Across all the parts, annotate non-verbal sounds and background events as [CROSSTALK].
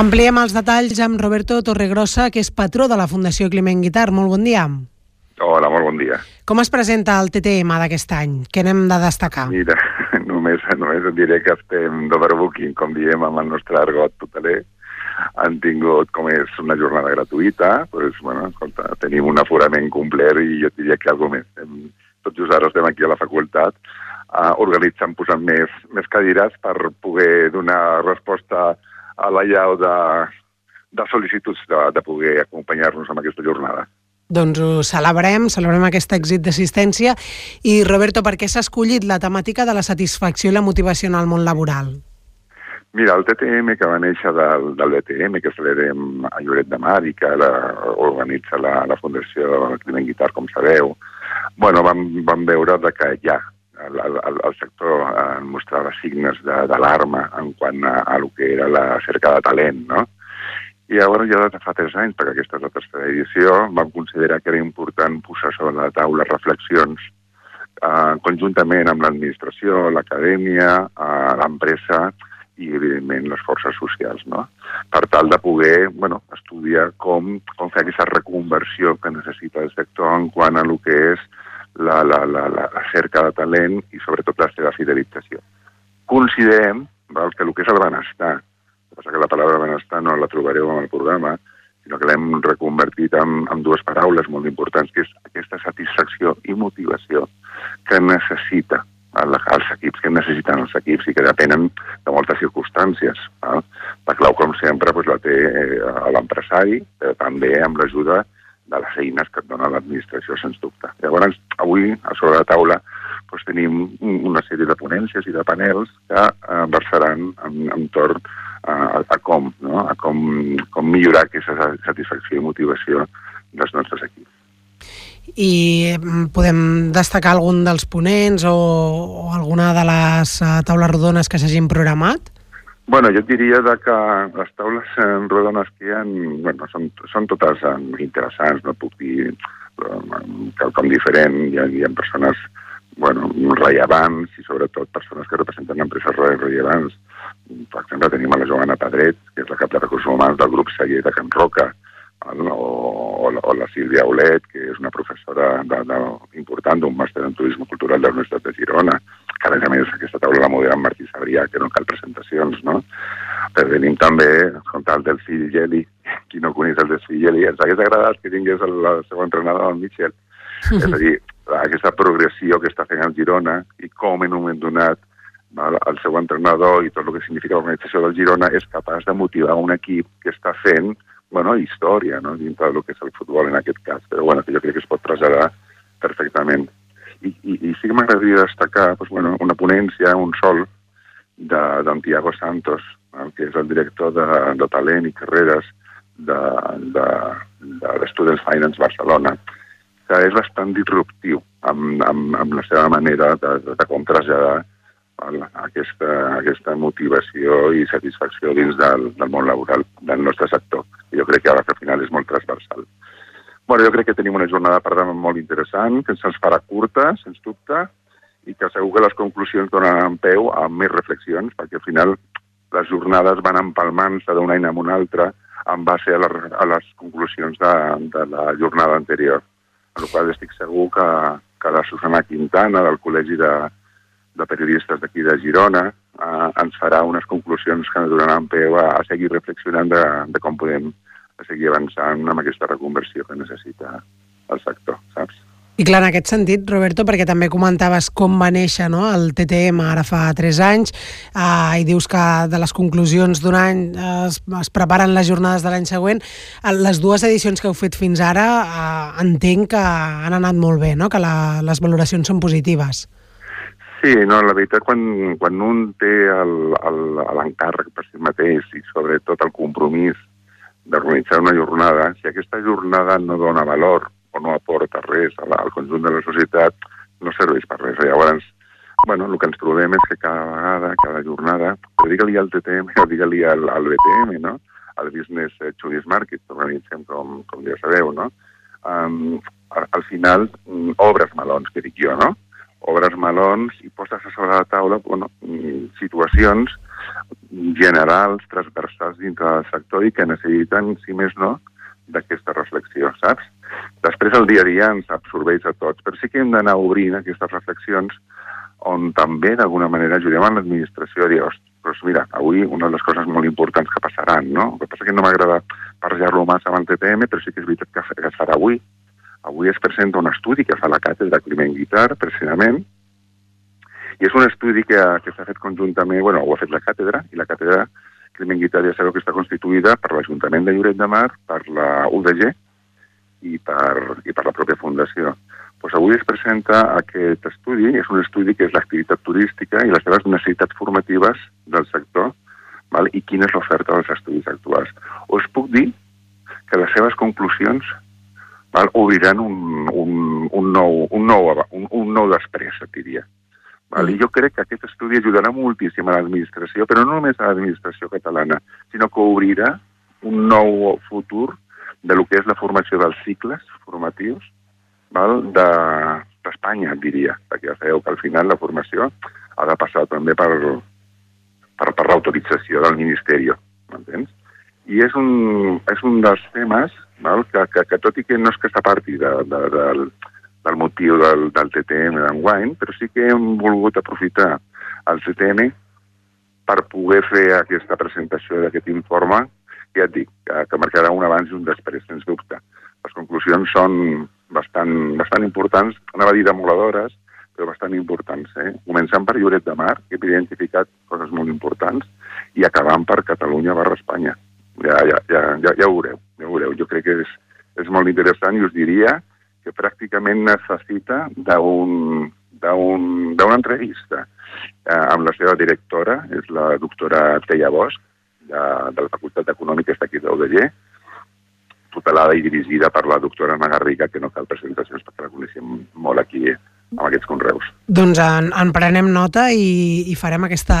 Ampliem els detalls amb Roberto Torregrossa, que és patró de la Fundació Climent Guitar. Molt bon dia. Hola, molt bon dia. Com es presenta el TTM d'aquest any? Què n'hem de destacar? Mira, [LAUGHS] només, només et diré que estem d'overbooking, com diem amb el nostre argot totaler. Han tingut, com és una jornada gratuïta, doncs, bueno, escolta, tenim un aforament complet i jo diria que alguna més. Hem, tot just ara estem aquí a la facultat uh, organitzant, posant més, més cadires per poder donar resposta a la llau de, de sol·licituds de, de poder acompanyar-nos en aquesta jornada. Doncs ho celebrem, celebrem aquest èxit d'assistència. I, Roberto, per què s'ha escollit la temàtica de la satisfacció i la motivació en el món laboral? Mira, el TTM que va néixer del, del BTM, que celebrem a Lloret de Mar i que la, organitza la, la Fundació Climent Guitar, com sabeu, bueno, vam, vam veure de que ja el, el, el sector eh, mostrava signes d'alarma en quant a, a el que era la cerca de talent, no? I llavors ja de fa tres anys, perquè aquesta és la tercera edició, vam considerar que era important posar sobre la taula reflexions eh, conjuntament amb l'administració, l'acadèmia, eh, l'empresa i, evidentment, les forces socials, no? Per tal de poder bueno, estudiar com, com fer aquesta reconversió que necessita el sector en quant a el que és la, la, la, la cerca de talent i sobretot la seva fidelització. Considerem val, que el que és el benestar, el que que la paraula benestar no la trobareu en el programa, sinó que l'hem reconvertit en, en dues paraules molt importants, que és aquesta satisfacció i motivació que necessita el, els equips, que necessiten els equips i que depenen de moltes circumstàncies. Val? La clau, com sempre, doncs, la té eh, l'empresari, però també amb l'ajuda de les eines que et dona l'administració, sens dubte. Llavors, avui, a sobre la taula, doncs, tenim una sèrie de ponències i de panels que eh, versaran en, entorn a, a com, no? a com, com millorar aquesta satisfacció i motivació dels nostres equips. I mm, podem destacar algun dels ponents o, o alguna de les uh, taules rodones que s'hagin programat? Bueno, jo diria de que les taules eh, rodones que hi ha, bueno, són, són totes interessants, no puc dir quelcom diferent, hi ha, hi ha persones bueno, rellevants i sobretot persones que representen empreses rellevants. Per exemple, tenim a la Joana Pedret, que és la cap de recursos humans del grup Celler de Can Roca, o, o, o la Sílvia Olet, que és una professora de, de, important d'un màster en turisme cultural de la Universitat de Girona, que a més a més aquesta taula la modera en Martí Sabrià, que no cal presentacions, no? Però tenim també escoltar, el Delfí Geli, qui no coneix el Delfí Geli, ens hagués agradat que tingués el, el seu entrenador, el Michel. és a dir, aquesta progressió que està fent el Girona i com en un moment donat val, el seu entrenador i tot el que significa l'organització del Girona és capaç de motivar un equip que està fent bueno, història no? dintre del que és el futbol en aquest cas. Però bueno, que jo crec que es pot traslladar perfectament i, i, i sí que m'agradaria destacar doncs, bueno, una ponència, un sol, d'en Tiago Santos, el que és el director de, de talent i carreres de, de, de, de Students Finance Barcelona, que és bastant disruptiu amb, amb, amb la seva manera de, de, de com traslladar aquesta, aquesta motivació i satisfacció dins del, del món laboral del nostre sector. Jo crec que al final és molt transversal. Bueno, jo crec que tenim una jornada, per tant, molt interessant, que se'ns farà curta, sens dubte, i que segur que les conclusions donaran peu a més reflexions, perquè al final les jornades van empalmant-se d'un any amb un altre en base a, la, a les conclusions de, de la jornada anterior. En la qual estic segur que, que la Susana Quintana, del Col·legi de, de Periodistes d'aquí de Girona, eh, ens farà unes conclusions que donaran peu a, a seguir reflexionant de, de com podem seguir avançant amb aquesta reconversió que necessita el sector, saps? I clar, en aquest sentit, Roberto, perquè també comentaves com va néixer no? el TTM ara fa 3 anys eh, i dius que de les conclusions d'un any eh, es, es preparen les jornades de l'any següent. Eh, les dues edicions que heu fet fins ara eh, entenc que han anat molt bé, no? que la, les valoracions són positives. Sí, no, la veritat, quan, quan un té l'encàrrec per si mateix i sobretot el compromís d'organitzar una jornada, si aquesta jornada no dona valor o no aporta res al conjunt de la societat, no serveix per res. Llavors, bueno, el que ens trobem és que cada vegada, cada jornada, digue-li al TTM [LAUGHS] digue-li al, al BTM, no? al Business Choice Market, que organitzem, com, com ja sabeu, no? Um, al, al final, mm, obres melons, que dic jo, no? Obres melons i poses a sobre la taula bueno, mm, situacions generals, transversals dintre del sector i que necessiten, si més no, d'aquesta reflexió, saps? Després el dia a dia ens absorbeix a tots, però sí que hem d'anar obrint aquestes reflexions on també d'alguna manera ajudem a l'administració a dir, doncs mira, avui una de les coses molt importants que passaran, no? El que passa que no m'agrada parlar-lo massa amb el TTM, però sí que és veritat que, que es farà avui. Avui es presenta un estudi que fa la càtedra Climent Guitar, precisament, i és un estudi que, que s'ha fet conjuntament, bueno, ho ha fet la càtedra, i la càtedra Ja sabeu que està constituïda per l'Ajuntament de Lloret de Mar, per la UDG i per, i per la pròpia Fundació. Pues avui es presenta aquest estudi, és un estudi que és l'activitat turística i les seves necessitats formatives del sector val? i quina és l'oferta dels estudis actuals. Us puc dir que les seves conclusions val? obriran un, un, un, nou, un, nou, un, un nou després, diria. Val? I jo crec que aquest estudi ajudarà moltíssim a l'administració, però no només a l'administració catalana, sinó que obrirà un nou futur de lo que és la formació dels cicles formatius val? d'Espanya, de, diria, perquè ja sabeu que al final la formació ha de passar també per, per, per l'autorització del Ministeri, m'entens? I és un, és un dels temes val? Que, que, que tot i que no és que s'aparti de, de, del, del motiu del, del TTM d'enguany, però sí que hem volgut aprofitar el TTM per poder fer aquesta presentació d'aquest informe, ja et dic, que, que marcarà un abans i un després, sens dubte. Les conclusions són bastant, bastant importants, anava a dir demoladores, però bastant importants. Eh? Començant per Lloret de Mar, que he identificat coses molt importants, i acabant per Catalunya barra Espanya. Ja, ja, ja, ja, ja ho veureu, ja ho veureu. Jo crec que és, és molt interessant i us diria pràcticament necessita d'una entrevista eh, amb la seva directora, és la doctora Teia Bosch, de, de la Facultat d'Econòmiques d'aquí d'UDG, tutelada i dirigida per la doctora Magarriga, que no cal presentacions perquè la coneixem molt aquí amb aquests conreus. Doncs en, en prenem nota i, i farem aquesta,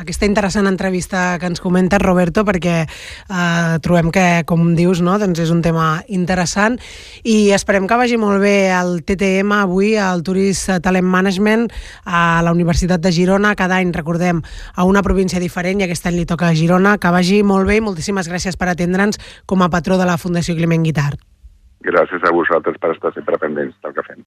aquesta interessant entrevista que ens comenta Roberto perquè eh, trobem que, com dius, no, doncs és un tema interessant i esperem que vagi molt bé el TTM avui, el Tourist Talent Management a la Universitat de Girona. Cada any, recordem, a una província diferent i aquest any li toca a Girona. Que vagi molt bé i moltíssimes gràcies per atendre'ns com a patró de la Fundació Climent Guitart. Gràcies a vosaltres per estar sempre pendents del que fem.